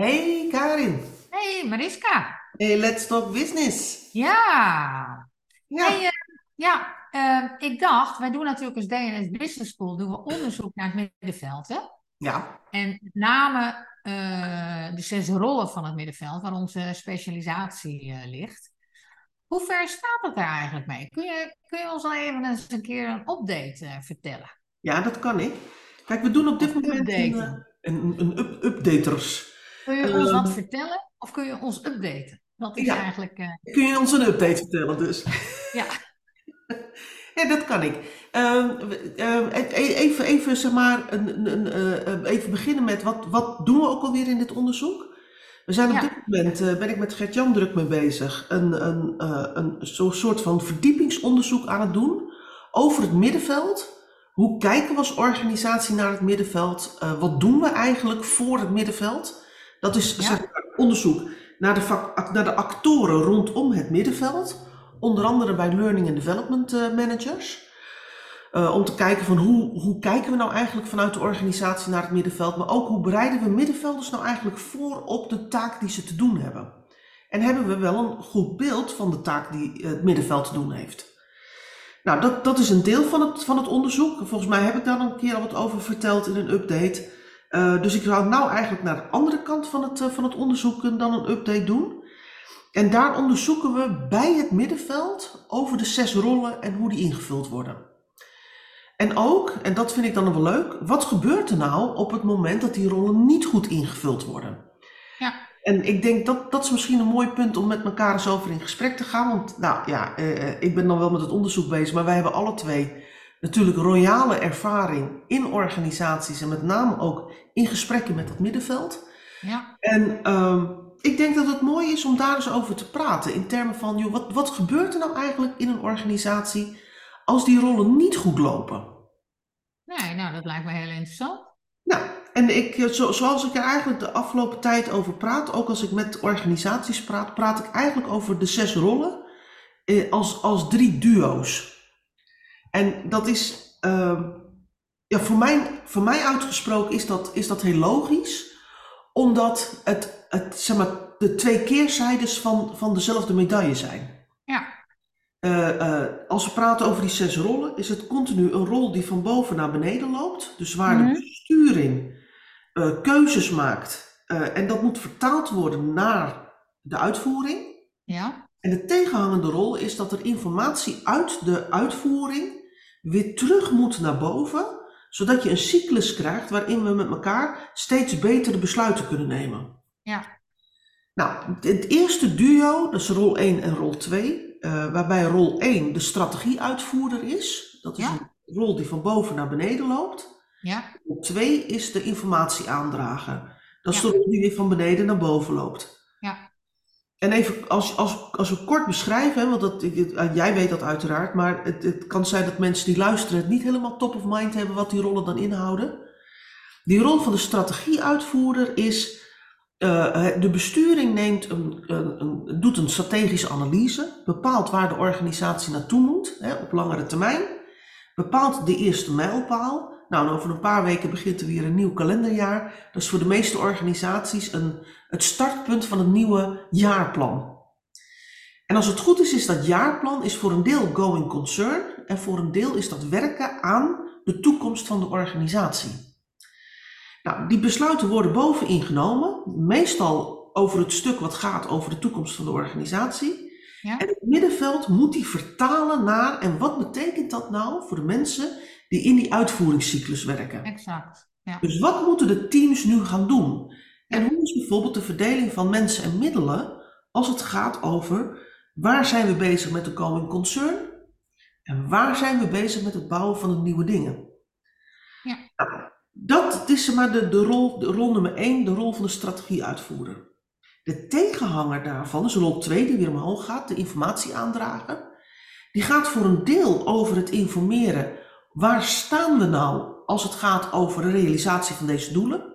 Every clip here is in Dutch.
Hey Karin, Hey Mariska. hey, let's talk business. Ja. Hey, Ja, eh, ja, eh, ik dacht, wij doen natuurlijk als DNS Business School doen we onderzoek naar het middenveld. Hè? ja, En met name eh, de zes rollen van het middenveld, waar onze specialisatie eh, ligt. Hoe ver staat het daar eigenlijk mee? Kun je, kun je ons al even eens een keer een update vertellen? ja, dat kan ik. Kijk, we doen op dit moment een, een, een up updaters. Kun je ons wat vertellen of kun je ons updaten? Dat is ja, eigenlijk, eh, kun je ons een update vertellen dus? ja, Ja, dat kan ik. Ehm, ehm, e- e- even, even, zeg maar, een, een, eh, even beginnen met wat, wat doen we ook alweer in dit onderzoek? We zijn op dit moment, eh, ben ik met Gert-Jan druk mee bezig, een, een, een soort van verdiepingsonderzoek aan het doen over het middenveld. Hoe kijken we als organisatie naar het middenveld? Wat doen we eigenlijk voor het middenveld? Dat is zeg ja, maar, onderzoek naar de, naar de actoren rondom het middenveld. Onder andere bij Learning and Development eh, Managers. Uh, om te kijken van hoe, hoe kijken we nou eigenlijk vanuit de organisatie naar het middenveld, maar ook hoe bereiden we middenvelders nou eigenlijk voor op de taak die ze te doen hebben. En hebben we wel een goed beeld van de taak die het middenveld te doen heeft. Nou, dat, dat is een deel van het, van het onderzoek. Volgens mij heb ik daar een keer al wat over verteld in een update. Uh, dus ik zou nou eigenlijk naar de andere kant van het, uh, van het onderzoek dan een update doen. En daar onderzoeken we bij het middenveld over de zes rollen en hoe die ingevuld worden. En ook, en dat vind ik dan wel leuk, wat gebeurt er nou op het moment dat die rollen niet goed ingevuld worden? ja, En ik denk dat dat is misschien een mooi punt om met elkaar eens over in gesprek te gaan. Want nou ja, eh, ik ben dan wel met het onderzoek bezig, maar wij hebben alle twee natuurlijk royale ervaring in organisaties en met name ook in gesprekken met het middenveld. ja. En ehm, ik denk dat het mooi is om daar eens over te praten in termen van, joh, wat, wat gebeurt er nou eigenlijk in een organisatie als die rollen niet goed lopen? Nee, nou, dat lijkt me heel interessant. Nou, en ik, eh, zo, zoals ik er eigenlijk de afgelopen tijd over praat, ook als ik met organisaties praat, praat ik eigenlijk over de zes rollen eh, als, als drie duo's. En dat is, uh, ja, voor mij, voor mij uitgesproken is dat, is dat heel logisch, omdat het, het zeg maar, de twee keerzijdes van, van dezelfde medaille zijn. Ja, Uh, uh, als we praten over die zes rollen, is het continu een rol die van boven naar beneden loopt. Dus waar de mhm, besturing uh, keuzes maakt. en dat moet vertaald worden naar de uitvoering. ja, En de tegenhangende rol is dat er informatie uit de uitvoering weer terug moet naar boven. Zodat je een cyclus krijgt waarin we met elkaar steeds betere besluiten kunnen nemen. ja, Nou, het eerste duo, dat is rol 1 en rol 2. Uh, waarbij rol 1 de strategieuitvoerder is. Dat is ja, een rol die van boven naar beneden loopt. ja, Rol 2 is de informatieaandrager. Dat is de rol die weer van beneden naar boven loopt. En even als, als, als we kort beschrijven, want dat, uh, jij weet dat uiteraard, maar het, het kan zijn dat mensen die luisteren het niet helemaal top of mind hebben wat die rollen dan inhouden. Die rol van de strategieuitvoerder is uh, de besturing neemt een, een, doet een strategische analyse, bepaalt waar de organisatie naartoe moet hè, op langere termijn, bepaalt de eerste mijlpaal. Nou, en over een paar weken begint er weer een nieuw kalenderjaar. Dat is voor de meeste organisaties een, het startpunt van het nieuwe jaarplan. En als het goed is, is dat jaarplan is voor een deel going concern en voor een deel is dat werken aan de toekomst van de organisatie. Nou, die besluiten worden bovenin genomen, meestal over het stuk wat gaat over de toekomst van de organisatie. ja, En het middenveld moet die vertalen naar, en wat betekent dat nou voor de mensen die in die uitvoeringscyclus werken? exact. Ja, Dus wat moeten de teams nu gaan doen? En hoe is bijvoorbeeld de verdeling van mensen en middelen als het gaat over waar zijn we bezig met de going concern en waar zijn we bezig met het bouwen van de nieuwe dingen? ja, Nou, dat is maar de, de, rol, de rol nummer 1, de rol van de strategieuitvoerder. De tegenhanger daarvan is rol 2, die weer omhoog gaat, de informatieaandrager. Die gaat voor een deel over het informeren. Waar staan we nou als het gaat over de realisatie van deze doelen?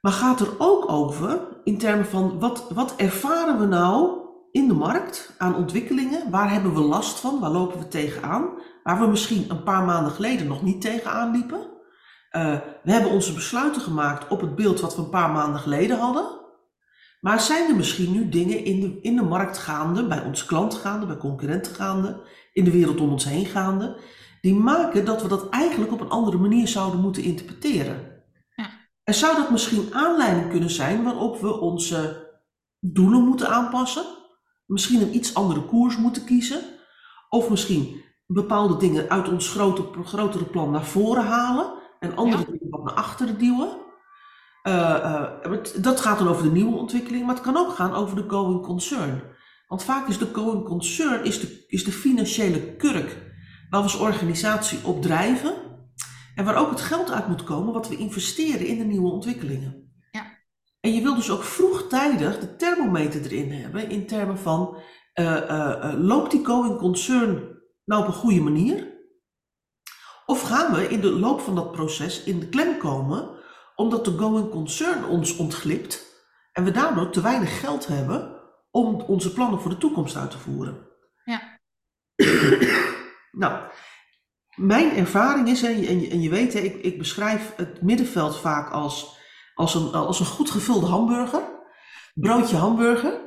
Maar gaat er ook over in termen van wat, wat ervaren we nou in de markt aan ontwikkelingen? Waar hebben we last van? Waar lopen we tegenaan? Waar we misschien een paar maanden geleden nog niet tegenaan liepen? Uh, we hebben onze besluiten gemaakt op het beeld wat we een paar maanden geleden hadden. Maar zijn er misschien nu dingen in de, in de markt gaande, bij onze klanten gaande, bij concurrenten gaande, in de wereld om ons heen gaande, die maken dat we dat eigenlijk op een andere manier zouden moeten interpreteren? Ja. En zou dat misschien aanleiding kunnen zijn waarop we onze doelen moeten aanpassen? Misschien een iets andere koers moeten kiezen? Of misschien bepaalde dingen uit ons grote, grotere plan naar voren halen en andere Ja. dingen wat naar achteren duwen? Eh, eh, dat gaat dan over de nieuwe ontwikkeling, maar het kan ook gaan over de going concern. Want vaak is de going concern is de, is de financiële kurk waar we als organisatie op drijven en waar ook het geld uit moet komen wat we investeren in de nieuwe ontwikkelingen. Ja. En je wil dus ook vroegtijdig de thermometer erin hebben in termen van eh, eh, eh, loopt die going concern nou op een goede manier? Of gaan we in de loop van dat proces in de klem komen omdat de going concern ons ontglipt en we daardoor te weinig geld hebben om onze plannen voor de toekomst uit te voeren? Ja. nou, mijn ervaring is, en je, en je, en je weet, hè, ik, ik beschrijf het middenveld vaak als, als, een, als een goed gevulde hamburger, broodje hamburger.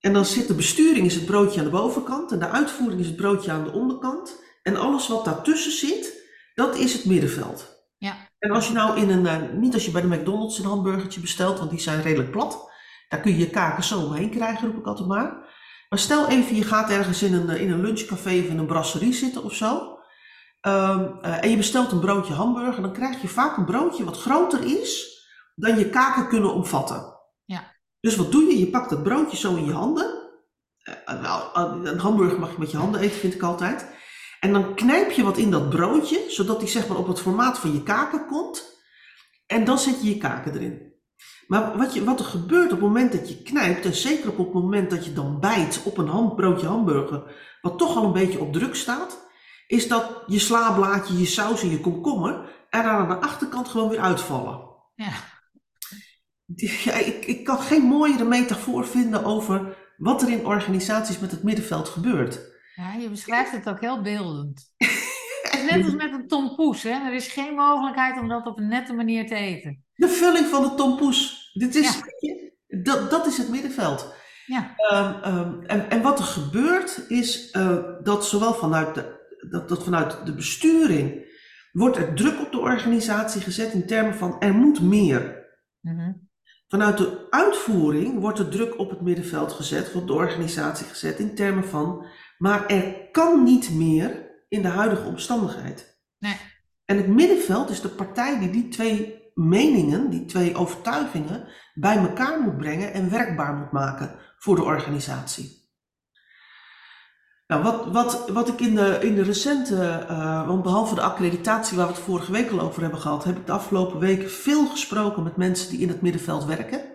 En dan zit de besturing is het broodje aan de bovenkant en de uitvoering is het broodje aan de onderkant. En alles wat daartussen zit, dat is het middenveld. Ja. En als je nou in een, eh, niet als je bij de McDonald's een hamburgertje bestelt, want die zijn redelijk plat. Daar kun je je kaken zo omheen krijgen, roep ik altijd maar. Maar stel even, je gaat ergens in een, eh, in een lunchcafé of in een brasserie zitten of zo. Ehm, eh, en je bestelt een broodje hamburger, dan krijg je vaak een broodje wat groter is dan je kaken kunnen omvatten. Ja. Dus wat doe je? Je pakt dat broodje zo in je handen. Eh, nou, een hamburger mag je met je handen eten, vind ik altijd. En dan knijp je wat in dat broodje, zodat die zeg maar op het formaat van je kaken komt. En dan zet je je kaken erin. Maar wat, je, wat er gebeurt op het moment dat je knijpt, en zeker op het moment dat je dan bijt op een ham, broodje hamburger, wat toch al een beetje op druk staat, is dat je slaablaadje, je saus en je komkommer er aan de achterkant gewoon weer uitvallen. Ja. Ja, ik, ik kan geen mooiere metafoor vinden over wat er in organisaties met het middenveld gebeurt. Ja, je beschrijft het ook heel beeldend. Het is net als met een tompoes, hè? Er is geen mogelijkheid om dat op een nette manier te eten. De vulling van de tompoes. Dit is, Ja. dat, dat is het middenveld. Ja. Ehm, ehm, en, en wat er gebeurt is eh, dat zowel vanuit de, dat, dat vanuit de besturing wordt er druk op de organisatie gezet in termen van er moet meer. Mhm. Vanuit de uitvoering wordt er druk op het middenveld gezet, op de organisatie gezet in termen van, maar er kan niet meer in de huidige omstandigheid. Nee. En het middenveld is de partij die die twee meningen, die twee overtuigingen bij elkaar moet brengen en werkbaar moet maken voor de organisatie. Nou, wat, wat, wat ik in de, in de recente, eh, want behalve de accreditatie waar we het vorige week al over hebben gehad, heb ik de afgelopen weken veel gesproken met mensen die in het middenveld werken.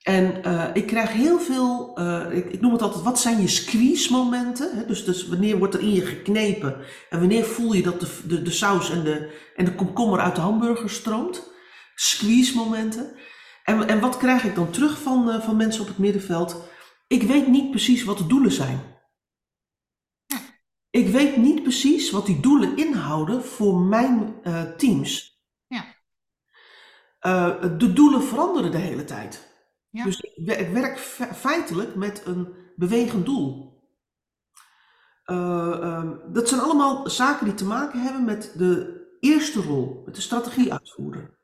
En eh, ik krijg heel veel, eh, ik, ik noem het altijd, wat zijn je squeeze momenten? Hè? Dus, dus wanneer wordt er in je geknepen en wanneer voel je dat de, de, de saus en de, en de komkommer uit de hamburger stroomt? Squeeze momenten. En, en wat krijg ik dan terug van, eh, van mensen op het middenveld? Ik weet niet precies wat de doelen zijn. Ik weet niet precies wat die doelen inhouden voor mijn teams. Ja. De doelen veranderen de hele tijd. Ja. Dus ik, wer- ik werk fe- feitelijk met een bewegend doel. Eh, ehm, dat zijn allemaal zaken die te maken hebben met de eerste rol, met de strategie uitvoeren.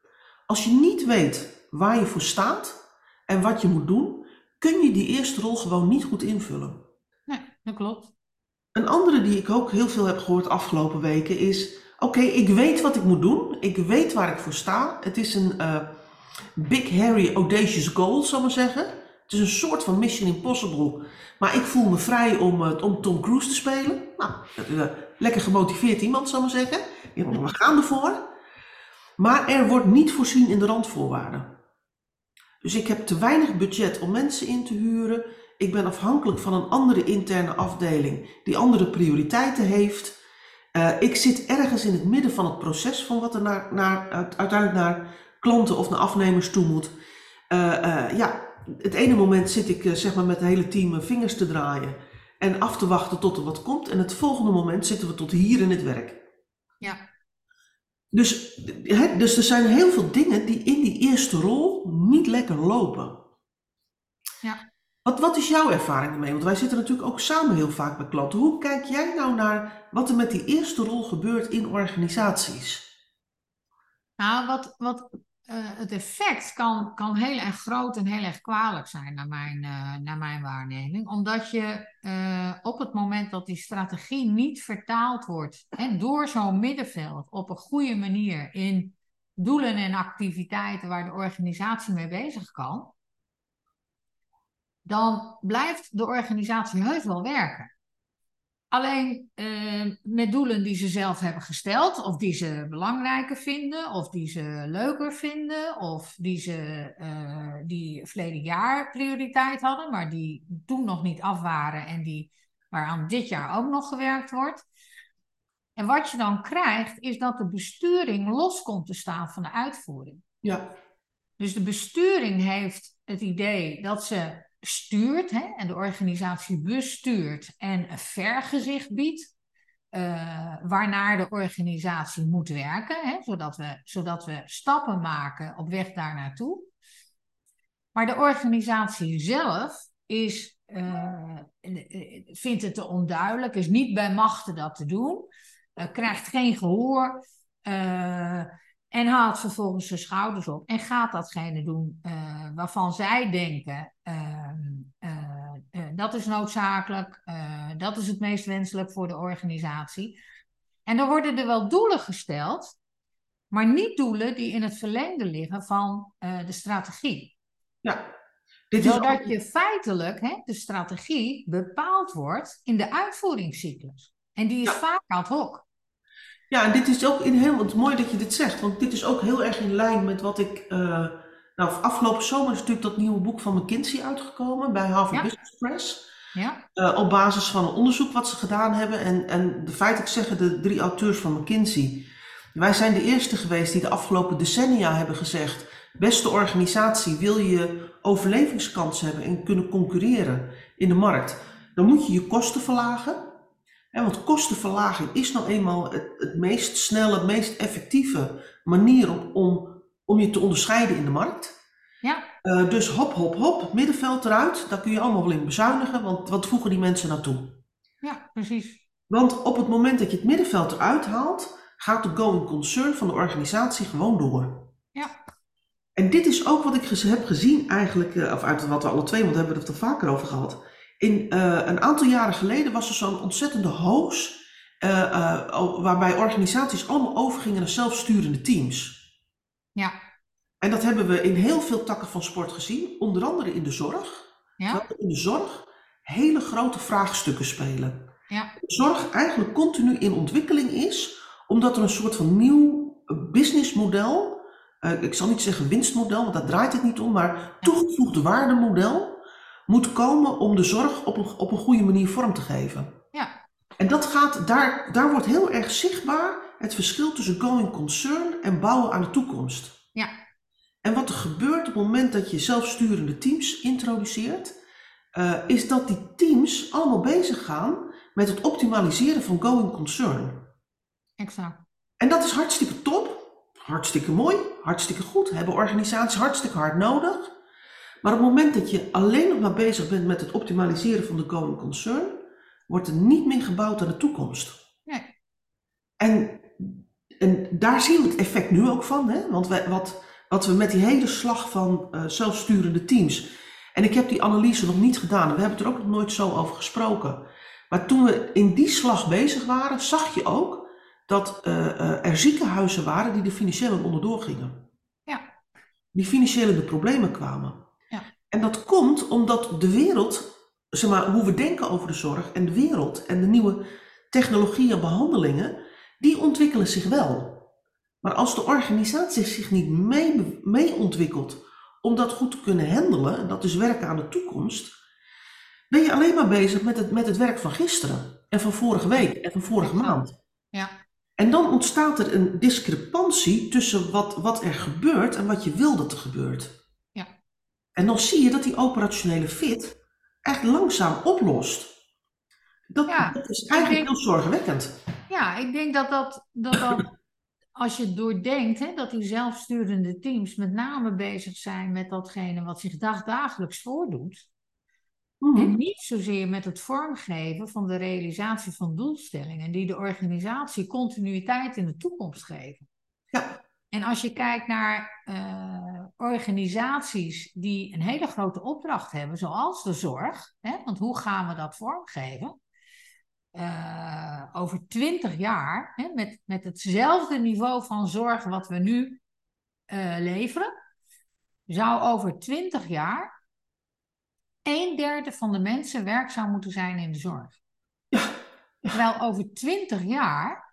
Als je niet weet waar je voor staat en wat je moet doen, kun je die eerste rol gewoon niet goed invullen. Nee, dat klopt. Een andere die ik ook heel veel heb gehoord de afgelopen weken is: oké, ik weet wat ik moet doen, ik weet waar ik voor sta. Het is een eh, big, hairy, audacious goal, zal ik maar zeggen. Het is een soort van Mission Impossible, maar ik voel me vrij om, eh, om Tom Cruise te spelen. Nou, eh, lekker gemotiveerd iemand, zal ik maar zeggen. We gaan ervoor. Maar er wordt niet voorzien in de randvoorwaarden. Dus ik heb te weinig budget om mensen in te huren. Ik ben afhankelijk van een andere interne afdeling die andere prioriteiten heeft. Eh, ik zit ergens in het midden van het proces van wat er naar, naar, uit- uiteindelijk naar klanten of naar afnemers toe moet. Eh, eh, ja, het ene moment zit ik eh, zeg maar met het hele team vingers te draaien en af te wachten tot er wat komt. En het volgende moment zitten we tot hier in het werk. Ja. Dus, dus er zijn heel veel dingen die in die eerste rol niet lekker lopen. Ja. Wat, wat is jouw ervaring ermee? Want wij zitten natuurlijk ook samen heel vaak bij klanten. Hoe kijk jij nou naar wat er met die eerste rol gebeurt in organisaties? Nou, wat, wat eh, het effect kan, kan heel erg groot en heel erg kwalijk zijn, naar mijn, uh, naar mijn waarneming. Omdat je uh, op het moment dat die strategie niet vertaald wordt en door zo'n middenveld op een goede manier in doelen en activiteiten waar de organisatie mee bezig kan, dan blijft de organisatie heus wel werken. Alleen uh, met doelen die ze zelf hebben gesteld, of die ze belangrijker vinden, of die ze leuker vinden, of die ze uh, die verleden jaar prioriteit hadden, maar die toen nog niet af waren en die, waaraan dit jaar ook nog gewerkt wordt. En wat je dan krijgt, is dat de besturing los komt te staan van de uitvoering. Ja. Dus de besturing heeft het idee dat ze stuurt hè, en de organisatie bestuurt en een vergezicht biedt, uh, waarnaar de organisatie moet werken, hè, zodat, we, zodat we stappen maken op weg daar naartoe. Maar de organisatie zelf is, uh, vindt het te onduidelijk, is niet bij machten dat te doen, krijgt geen gehoor. En haalt vervolgens zijn schouders op en gaat datgene doen uh, waarvan zij denken uh, uh, dat is noodzakelijk, dat is het meest wenselijk voor de organisatie. En dan worden er wel doelen gesteld, maar niet doelen die in het verlengde liggen van de strategie. Ja. Dit is Zodat ook... je feitelijk hè, de strategie bepaald wordt in de uitvoeringscyclus. En die is ja. vaak ad hoc. Ja, en dit is ook in heel, het is mooi dat je dit zegt, want dit is ook heel erg in lijn met wat ik, uh, nou afgelopen zomer is natuurlijk dat nieuwe boek van McKinsey uitgekomen bij Harvard ja. Business Press. Ja. Uh, op basis van een onderzoek wat ze gedaan hebben en, en de feitelijk zeggen de drie auteurs van McKinsey, wij zijn de eerste geweest die de afgelopen decennia hebben gezegd, beste organisatie, wil je overlevingskans hebben en kunnen concurreren in de markt, dan moet je je kosten verlagen. Ja, want kostenverlaging is nou eenmaal het, het meest snelle, het meest effectieve manier om, om, om je te onderscheiden in de markt. Ja. Uh, dus hop, hop, hop, middenveld eruit. Daar kun je allemaal wel in bezuinigen, want wat voegen die mensen naartoe? Ja, precies. Want op het moment dat je het middenveld eruit haalt, gaat de going concern van de organisatie gewoon door. Ja. En dit is ook wat ik heb gezien eigenlijk, uh, of uit wat we alle twee, want daar hebben we het er vaker over gehad in, uh, een aantal jaren geleden was er zo'n ontzettende hoos, uh, uh, waarbij organisaties allemaal overgingen naar zelfsturende teams. Ja. En dat hebben we in heel veel takken van sport gezien, onder andere in de zorg. Ja. In de zorg hele grote vraagstukken spelen. Ja. De zorg eigenlijk continu in ontwikkeling is, omdat er een soort van nieuw businessmodel, ik zal niet zeggen winstmodel, want daar draait het niet om, maar toegevoegde waardemodel moet komen om de zorg op een, op een goede manier vorm te geven. Ja. En dat gaat, daar, daar wordt heel erg zichtbaar het verschil tussen going concern en bouwen aan de toekomst. Ja. En wat er gebeurt op het moment dat je zelfsturende teams introduceert, uh, is dat die teams allemaal bezig gaan met het optimaliseren van going concern. Exact. En dat is hartstikke top, hartstikke mooi, hartstikke goed, hebben organisaties hartstikke hard nodig. Maar op het moment dat je alleen nog maar bezig bent met het optimaliseren van de going concern, wordt er niet meer gebouwd aan de toekomst. Nee. En, en daar zien we het effect nu ook van. Hè? Want wij, wat, wat we met die hele slag van uh, zelfsturende teams. En ik heb die analyse nog niet gedaan. We hebben het er ook nog nooit zo over gesproken. Maar toen we in die slag bezig waren, zag je ook dat uh, uh, er ziekenhuizen waren die er financieel onderdoor gingen. Ja. Die financieel in de problemen kwamen. En dat komt omdat de wereld, zeg maar, hoe we denken over de zorg en de wereld en de nieuwe technologieën en behandelingen, die ontwikkelen zich wel. Maar als de organisatie zich niet mee, mee ontwikkelt om dat goed te kunnen handelen, en dat is werken aan de toekomst, ben je alleen maar bezig met het, met het werk van gisteren en van vorige week en van vorige maand. Ja. En dan ontstaat er een discrepantie tussen wat, wat er gebeurt en wat je wil dat er gebeurt. En dan zie je dat die operationele fit echt langzaam oplost. Dat, ja, dat is eigenlijk denk, heel zorgwekkend. Ja, ik denk dat dat, dat, dat als je doordenkt hè, dat die zelfsturende teams met name bezig zijn met datgene wat zich dagdagelijks voordoet. Mhm. En niet zozeer met het vormgeven van de realisatie van doelstellingen die de organisatie continuïteit in de toekomst geven. Ja. En als je kijkt naar eh, organisaties die een hele grote opdracht hebben, zoals de zorg, hè, want hoe gaan we dat vormgeven? Eh, over twintig jaar, hè, met, met hetzelfde niveau van zorg wat we nu eh, leveren, zou over twintig jaar een derde van de mensen werkzaam moeten zijn in de zorg. Terwijl over twintig jaar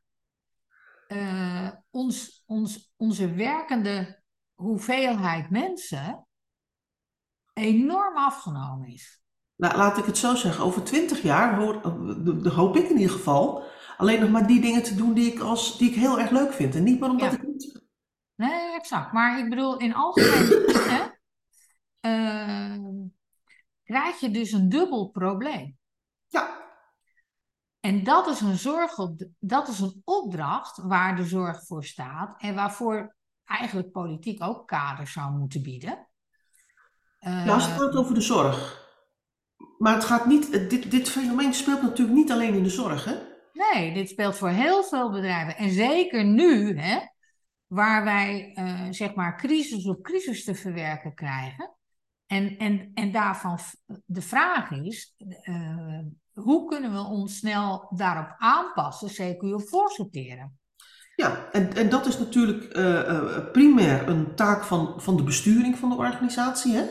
eh, ons, ons, onze werkende hoeveelheid mensen enorm afgenomen is. Nou, laat ik het zo zeggen. Over twintig jaar hoor, de hoop ik in ieder geval alleen nog maar die dingen te doen die ik, als, die ik heel erg leuk vind. En niet maar omdat Ja. ik niet. Nee, exact. Maar ik bedoel, in algemene zin, hè, eh, krijg je dus een dubbel probleem. En dat is een zorg op, dat is een opdracht waar de zorg voor staat en waarvoor eigenlijk politiek ook kaders zou moeten bieden. Eh, ja, als het gaat over de zorg. Maar het gaat niet, dit, dit fenomeen speelt natuurlijk niet alleen in de zorg, hè? Nee, dit speelt voor heel veel bedrijven. En zeker nu, hè, waar wij eh, zeg maar crisis op crisis te verwerken krijgen. En, en, en daarvan de vraag is, eh, hoe kunnen we ons snel daarop aanpassen, CQ of voorsorteren? Ja, en, en dat is natuurlijk eh, eh, primair een taak van, van de besturing van de organisatie, hè?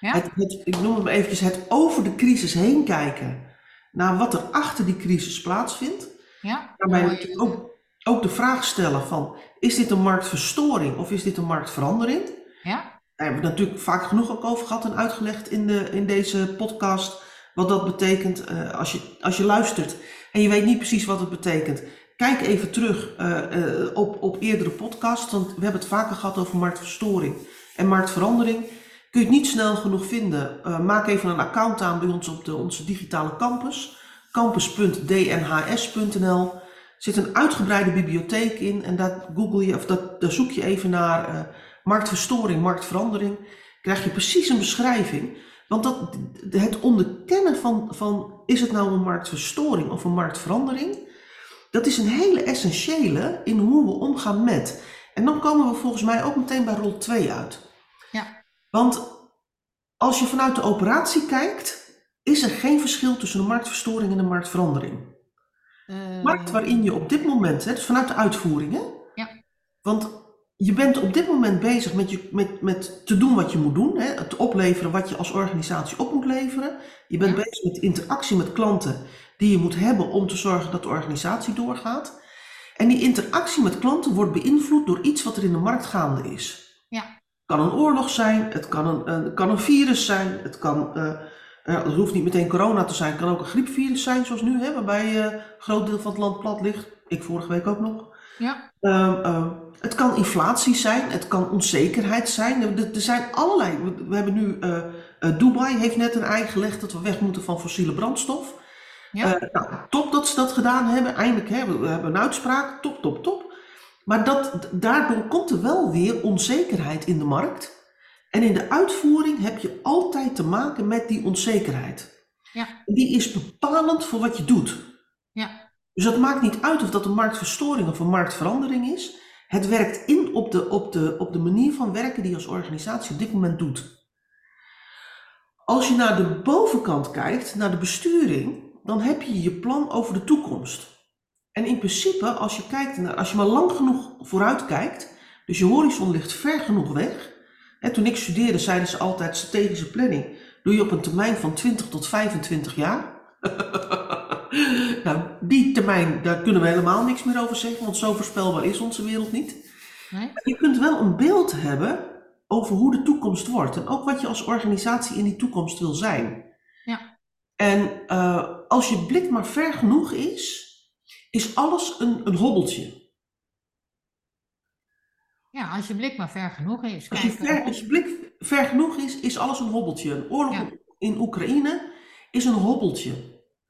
Ja? Het, het, ik noem het maar eventjes het over de crisis heen kijken naar wat er achter die crisis plaatsvindt. Ja? Daarbij natuurlijk ook, ook de vraag stellen van, is dit een marktverstoring of is dit een marktverandering? Ja? Daar hebben we het natuurlijk vaak genoeg ook over gehad en uitgelegd in, de, in deze podcast. Wat dat betekent eh, als, je, als je luistert en je weet niet precies wat het betekent. Kijk even terug eh, eh, op, op eerdere podcasts, want we hebben het vaker gehad over marktverstoring en marktverandering. Kun je het niet snel genoeg vinden, maak even een account aan bij ons op de, onze digitale campus. campus.dnhs.nl zit een uitgebreide bibliotheek in en daar, google je, of dat, daar zoek je even naar marktverstoring, marktverandering. Krijg je precies een beschrijving. Want dat, het onderkennen van, van is het nou een marktverstoring of een marktverandering, dat is een hele essentiële in hoe we omgaan met. En dan komen we volgens mij ook meteen bij rol 2 uit. Ja. Want als je vanuit de operatie kijkt, is er geen verschil tussen een marktverstoring en een marktverandering. Eh, Markt waarin je op dit moment, hè, dus vanuit de uitvoering, hè? Ja. Want je bent op dit moment bezig met, je, met, met te doen wat je moet doen, hè? het opleveren wat je als organisatie op moet leveren. Je bent Ja. bezig met interactie met klanten die je moet hebben om te zorgen dat de organisatie doorgaat. En die interactie met klanten wordt beïnvloed door iets wat er in de markt gaande is. Ja. Het kan een oorlog zijn, het kan een, kan een virus zijn, het kan, eh, eh, het hoeft niet meteen corona te zijn, het kan ook een griepvirus zijn zoals nu, hè, waarbij eh, een groot deel van het land plat ligt. Ik vorige week ook nog. ja, Ehm, ehm, het kan inflatie zijn, het kan onzekerheid zijn. Er, zijn allerlei. We, we hebben nu, eh, eh, Dubai heeft net een ei gelegd dat we weg moeten van fossiele brandstof. Ja. Eh, nou, top dat ze dat gedaan hebben. Eindelijk hè, we, we hebben een uitspraak. Top, top, top. Maar dat, daardoor komt er wel weer onzekerheid in de markt. En in de uitvoering heb je altijd te maken met die onzekerheid. Ja. Die is bepalend voor wat je doet. ja, Dus dat maakt niet uit of dat een marktverstoring of een marktverandering is. Het werkt in op de, op de, op de manier van werken die je als organisatie op dit moment doet. Als je naar de bovenkant kijkt, naar de besturing, dan heb je je plan over de toekomst. En in principe, als je, kijkt naar, als je maar lang genoeg vooruit kijkt, dus je horizon ligt ver genoeg weg. Hè, toen ik studeerde zeiden ze altijd strategische planning doe je op een termijn van 20 tot 25 jaar. nou, die termijn, daar kunnen we helemaal niks meer over zeggen, want zo voorspelbaar is onze wereld niet. nee, Je kunt wel een beeld hebben over hoe de toekomst wordt en ook wat je als organisatie in die toekomst wil zijn. Ja. En eh, als je blik maar ver genoeg is, is alles een, een hobbeltje. ja, als je blik maar ver genoeg is. Als je, ver, eh, als je blik ver genoeg is, is alles een hobbeltje. Een oorlog Ja. in Oekraïne is een hobbeltje.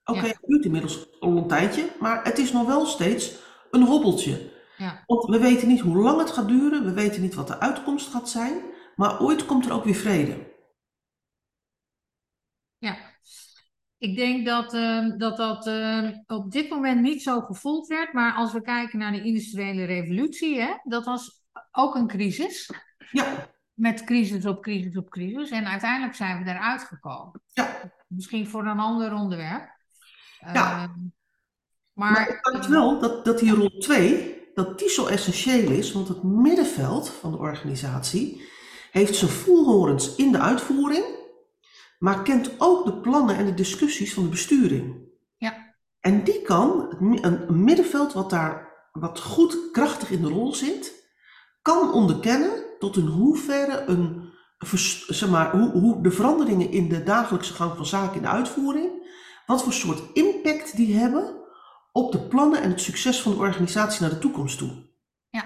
Oké, Ja. het duurt inmiddels al een tijdje, maar het is nog wel steeds een hobbeltje. Ja. Want we weten niet hoe lang het gaat duren, we weten niet wat de uitkomst gaat zijn, maar ooit komt er ook weer vrede. Ja, ik denk dat ehm, dat, dat ehm, op dit moment niet zo gevoeld werd, maar als we kijken naar de industriële revolutie, hè, dat was ook een crisis. Ja, Met crisis op crisis op crisis. En uiteindelijk zijn we eruit gekomen. ja. Misschien voor een ander onderwerp. Ja. Ehm, Maar maar ik denk wel dat, dat die rol 2, dat die zo essentieel is, want het middenveld van de organisatie heeft zijn voelhorens in de uitvoering, maar kent ook de plannen en de discussies van de besturing. Ja. En die kan, het een middenveld wat daar wat goed krachtig in de rol zit, kan onderkennen tot in hoeverre een, zeg maar, hoe, hoe de veranderingen in de dagelijkse gang van zaken in de uitvoering, wat voor soort impact die hebben op de plannen en het succes van de organisatie naar de toekomst toe. Ja.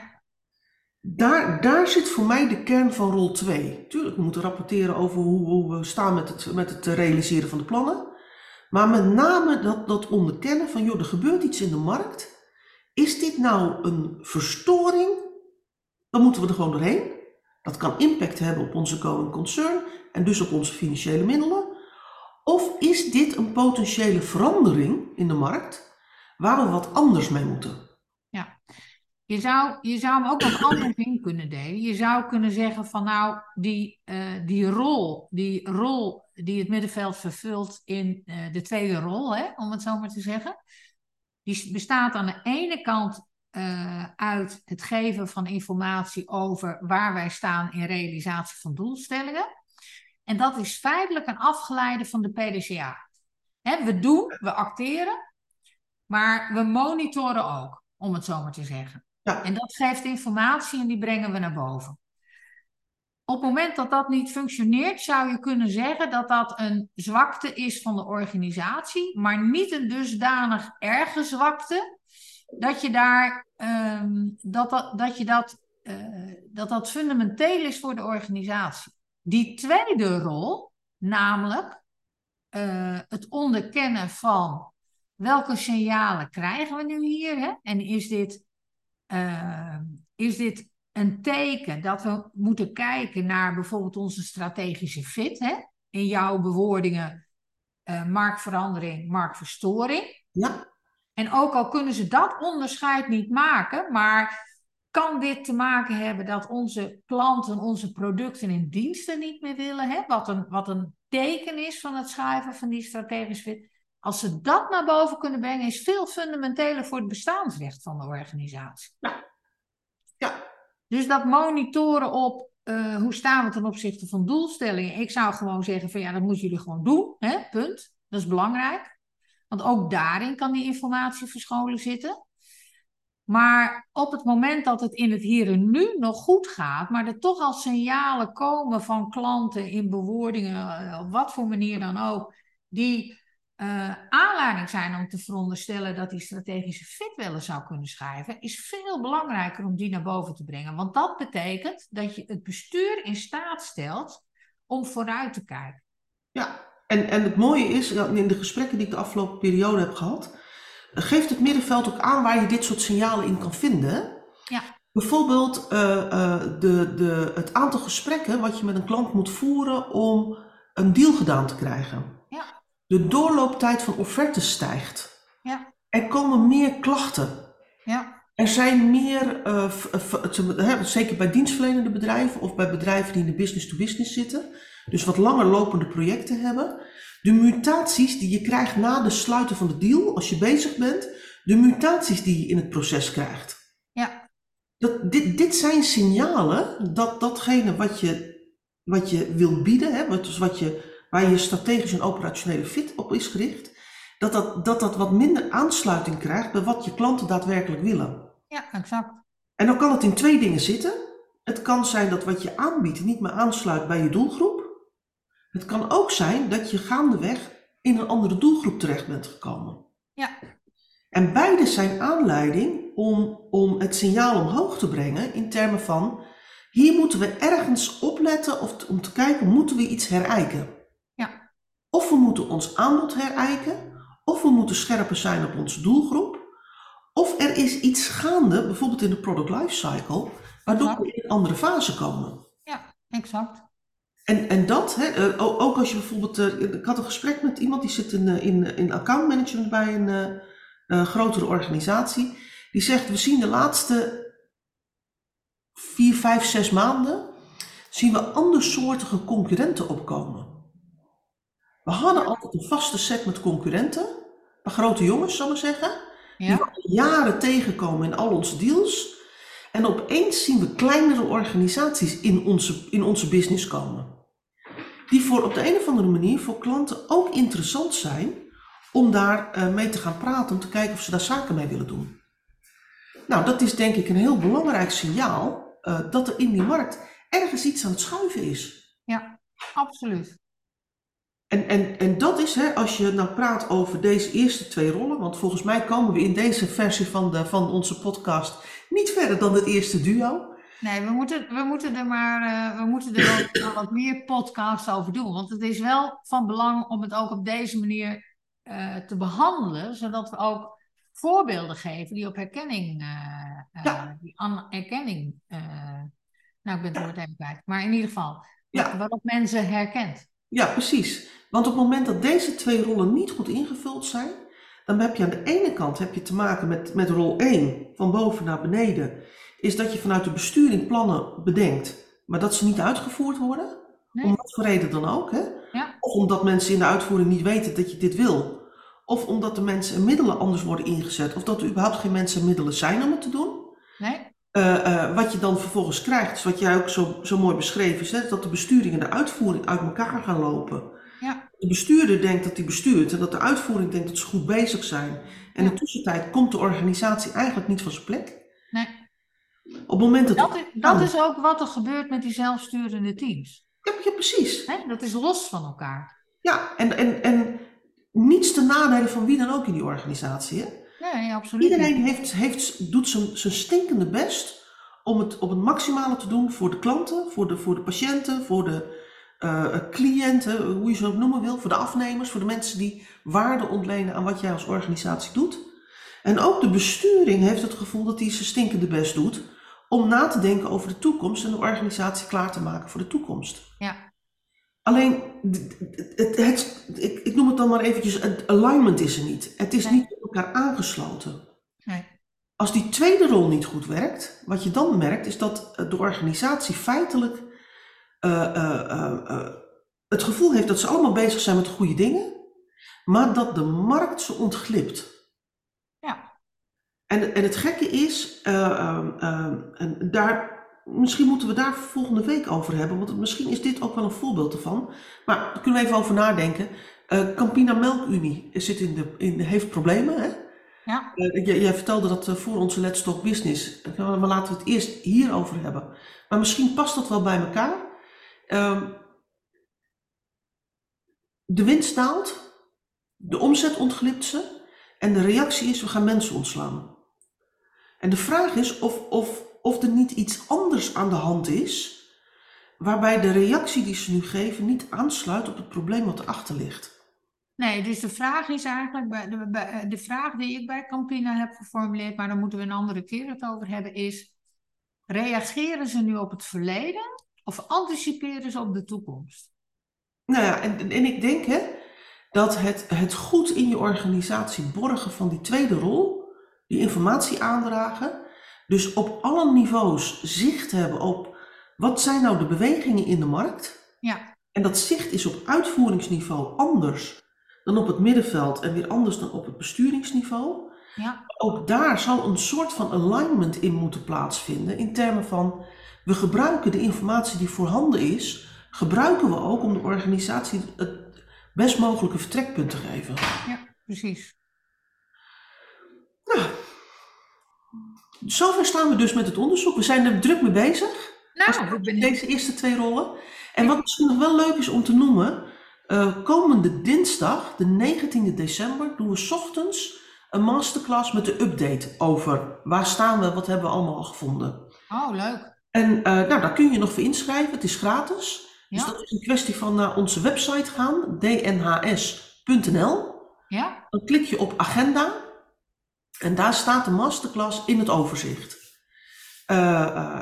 Daar, daar zit voor mij de kern van rol 2. Tuurlijk, we moeten rapporteren over hoe, hoe we staan met het, met het realiseren van de plannen. Maar met name dat, dat onderkennen van, joh, er gebeurt iets in de markt. Is dit nou een verstoring? Dan moeten we er gewoon doorheen. Dat kan impact hebben op onze going concern en dus op onze financiële middelen. Of is dit een potentiële verandering in de markt waar we wat anders mee moeten? Je zou, je zou hem ook nog anders in kunnen delen. Je zou kunnen zeggen van nou, die, eh, die rol, die rol die het middenveld vervult in eh, de tweede rol, hè, om het zo maar te zeggen. Die bestaat aan de ene kant eh, uit het geven van informatie over waar wij staan in realisatie van doelstellingen. En dat is feitelijk een afgeleide van de PDCA. We doen, we acteren, maar we monitoren ook, om het zo maar te zeggen. Ja. En dat geeft informatie en die brengen we naar boven. Op het moment dat dat niet functioneert, zou je kunnen zeggen dat dat een zwakte is van de organisatie, maar niet een dusdanig erge zwakte dat je daar ehm, dat, dat, dat, je dat, eh, dat dat fundamenteel is voor de organisatie. Die tweede rol, namelijk eh, het onderkennen van welke signalen krijgen we nu hier hè? en is dit uh, is dit een teken dat we moeten kijken naar bijvoorbeeld onze strategische fit? Hè? In jouw bewoordingen, uh, marktverandering, marktverstoring. Ja. En ook al kunnen ze dat onderscheid niet maken, maar kan dit te maken hebben dat onze klanten onze producten en diensten niet meer willen? Hè? Wat, een, wat een teken is van het schrijven van die strategische fit. Als ze dat naar boven kunnen brengen, is veel fundamenteler voor het bestaansrecht van de organisatie. Ja. ja. Dus dat monitoren op uh, hoe staan we ten opzichte van doelstellingen. Ik zou gewoon zeggen van ja, dat moeten jullie gewoon doen. Hè? Punt. Dat is belangrijk. Want ook daarin kan die informatie verscholen zitten. Maar op het moment dat het in het hier en nu nog goed gaat, maar er toch al signalen komen van klanten in bewoordingen, op wat voor manier dan ook, die uh, aanleiding zijn om te veronderstellen dat die strategische fit wel zou kunnen schrijven, is veel belangrijker om die naar boven te brengen. Want dat betekent dat je het bestuur in staat stelt om vooruit te kijken. Ja, en, en het mooie is, in de gesprekken die ik de afgelopen periode heb gehad, geeft het middenveld ook aan waar je dit soort signalen in kan vinden. Ja. Bijvoorbeeld uh, uh, de, de, het aantal gesprekken wat je met een klant moet voeren om een deal gedaan te krijgen. Ja. De doorlooptijd van offertes stijgt. Ja. Er komen meer klachten. Ja. Er zijn meer, uh, zeker bij dienstverlenende bedrijven of bij bedrijven die in de business-to-business zitten, dus wat langer lopende projecten hebben. De mutaties die je krijgt na de sluiten van de deal, als je bezig bent, de mutaties die je in het proces krijgt. Ja. Dat, dit, dit zijn signalen dat datgene wat je, wat je wil bieden, hè, wat, dus wat je, waar je strategisch en operationele fit op is gericht, dat dat, dat dat wat minder aansluiting krijgt bij wat je klanten daadwerkelijk willen. Ja, exact. En dan kan het in twee dingen zitten. Het kan zijn dat wat je aanbiedt niet meer aansluit bij je doelgroep. Het kan ook zijn dat je gaandeweg in een andere doelgroep terecht bent gekomen. Ja. En beide zijn aanleiding om, om het signaal omhoog te brengen in termen van hier moeten we ergens opletten of om te kijken, moeten we iets herijken? Ja. Of we moeten ons aanbod herijken, of we moeten scherper zijn op onze doelgroep, Of er is iets gaande, bijvoorbeeld in de product lifecycle, waardoor Exact. we in een andere fase komen. Ja, exact. En, en dat, hè, eh, ook als je bijvoorbeeld, eh, ik had een gesprek met iemand die zit in, eh, in, in account management bij een grotere organisatie. Die zegt, we zien de laatste vier, vijf, zes maanden, zien we andersoortige concurrenten opkomen. We hadden altijd een vaste set met concurrenten, grote jongens, zal ik maar zeggen, die we jaren tegenkomen in al onze deals. En opeens zien we kleinere organisaties in onze, in onze business komen. Die voor op de een of andere manier voor klanten ook interessant zijn om daar eh, mee te gaan praten, om te kijken of ze daar zaken mee willen doen. Nou, dat is denk ik een heel belangrijk signaal eh, dat er in die markt ergens iets aan het schuiven is. absoluut. En, en, en dat is, hè, als je nou praat over deze eerste twee rollen, want volgens mij komen we in deze versie van, de, van onze podcast niet verder dan het eerste duo. Nee, we moeten, we moeten er maar eh, we moeten er wel, wel wat meer podcasts over doen. Want het is wel van belang om het ook op deze manier eh, te behandelen, zodat we ook voorbeelden geven die op herkenning, Ja. die aan erkenning, eh, nou ik ben het woord even kwijt, maar in ieder geval, Ja. waarop mensen herkent. Ja, precies. Want op het moment dat deze twee rollen niet goed ingevuld zijn, dan heb je aan de ene kant heb je te maken met, met rol 1, van boven naar beneden, is dat je vanuit de besturing plannen bedenkt, maar dat ze niet uitgevoerd worden, Nee. om wat voor reden dan ook. Hè? Ja. Of omdat mensen in de uitvoering niet weten dat je dit wil. Of omdat de mensen en middelen anders worden ingezet. Of dat er überhaupt geen mensen en middelen zijn om het te doen. Nee? Eh, eh, wat je dan vervolgens krijgt, is wat jij ook zo, zo mooi beschreven is, hè, dat de besturing en de uitvoering uit elkaar gaan lopen. Ja. De bestuurder denkt dat hij bestuurt en dat de uitvoering denkt dat ze goed bezig zijn. En in de tussentijd komt de organisatie eigenlijk niet van zijn plek. Nee. Op het moment dat... Dat is, dat is ook wat er gebeurt met die zelfsturende teams. Ja, ja, precies. Hè? Dat is los van elkaar. Ja, en, en, en niets ten nadele van wie dan ook in die organisatie. Hè? Nee, absoluut. Iedereen heeft, heeft, doet zijn, zijn stinkende best om het op het maximale te doen voor de klanten, voor de, voor de patiënten, voor de eh, cliënten, hoe je ze ook noemen wil, voor de afnemers, voor de mensen die waarde ontlenen aan wat jij als organisatie doet. En ook de besturing heeft het gevoel dat hij zijn stinkende best doet om na te denken over de toekomst en de organisatie klaar te maken voor de toekomst. Ja. Alleen, het, het, ik, ik noem het dan maar eventjes, het alignment is er niet. Het is Nee. niet op elkaar aangesloten. Nee. Als die tweede rol niet goed werkt, wat je dan merkt, is dat eh, de organisatie feitelijk eh, eh, eh, eh, het gevoel heeft dat ze allemaal bezig zijn met goede dingen, maar dat de markt ze ontglipt. Ja. En, en het gekke is, eh, ehm, ehm, en daar, misschien moeten we daar volgende week over hebben, want misschien is dit ook wel een voorbeeld ervan. Maar daar kunnen we even over nadenken. Eh, Campina Melkunie zit in de, in, heeft problemen, hè? Ja. Eh, jij, jij vertelde dat eh, voor onze Let's Talk Business. Eh, Maar laten we het eerst hierover hebben. Maar misschien past dat wel bij elkaar. Ehm, de winst daalt, de omzet ontglipt ze en de reactie is we gaan mensen ontslaan. En de vraag is of, of, of er niet iets anders aan de hand is, waarbij de reactie die ze nu geven niet aansluit op het probleem wat erachter ligt. Nee, dus de vraag is eigenlijk, de, bij- de vraag die ik bij Campina heb geformuleerd, maar daar moeten we een andere keer het over hebben, is: reageren ze nu op het verleden of anticiperen ze op de toekomst? Nou ja, en, en ik denk hè, dat het, het goed in je organisatie borgen van die tweede rol, die informatie aandragen, dus op alle niveaus zicht hebben op wat zijn nou de bewegingen in de markt. Ja, En dat zicht is op uitvoeringsniveau anders dan op het middenveld en weer anders dan op het besturingsniveau. ja, Ook daar zal een soort van alignment in moeten plaatsvinden in termen van we gebruiken de informatie die voorhanden is, gebruiken we ook om de organisatie het best mogelijke vertrekpunt te geven. ja, precies. Nou, zover staan we dus met het onderzoek. We zijn er druk mee bezig. Nou, ik ben Deze eerste twee rollen. En wat misschien nog wel leuk is om te noemen, eh, komende dinsdag, de 19e december, doen we 's ochtends een masterclass met de update over waar staan we, wat hebben we allemaal al gevonden. Oh, leuk. En eh, nou, daar kun je nog voor inschrijven, het is gratis. Dus dat is een kwestie van naar onze website gaan, dnhs.nl. ja, Dan klik je op agenda En daar staat de masterclass in het overzicht. Uh, uh,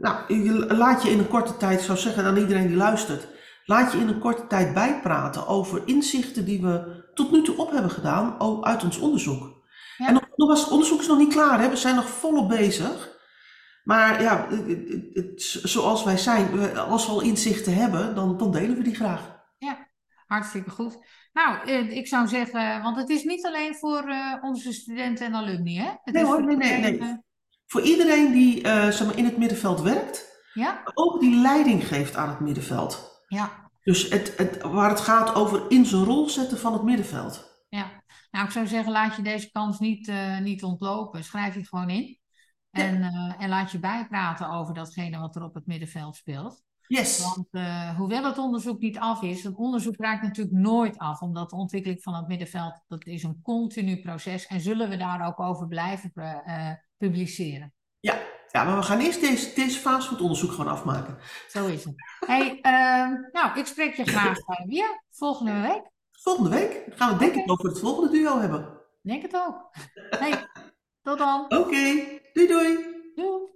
nou, laat je in een korte tijd, zou zeggen aan iedereen die luistert, laat je in een korte tijd bijpraten over inzichten die we tot nu toe op hebben gedaan uit ons onderzoek. Ja. En nog, was, het onderzoek is nog niet klaar, hè? we zijn nog volop bezig. Maar ja, het, het, zoals wij zijn, als we al inzichten hebben, dan, dan delen we die graag. Ja, hartstikke goed. Nou, eh, ik zou zeggen, want het is niet alleen voor uh, onze studenten en alumni, hè? Het nee is hoor, nee, nee, nee. Voor iedereen die uh, zeg maar, in het middenveld werkt, ja? ook die leiding geeft aan het middenveld. Ja. Dus het, het, waar het gaat over in zijn rol zetten van het middenveld. Ja, nou ik zou zeggen, laat je deze kans niet, niet ontlopen. Schrijf je gewoon in. En, ja. en laat je bijpraten over datgene wat er op het middenveld speelt. Yes. Want uh, hoewel het onderzoek niet af is, het onderzoek raakt natuurlijk nooit af, omdat de ontwikkeling van het middenveld, dat is een continu proces en zullen we daar ook over blijven uh, publiceren. Ja. ja, maar we gaan eerst deze, deze fase van het onderzoek gewoon afmaken. Zo is het. Hey, uh, nou, ik spreek je graag weer volgende week. Volgende week gaan we denk ik over het volgende duo hebben. Denk het ook. Hey, tot dan. Oké, okay. Doei doei! Doei!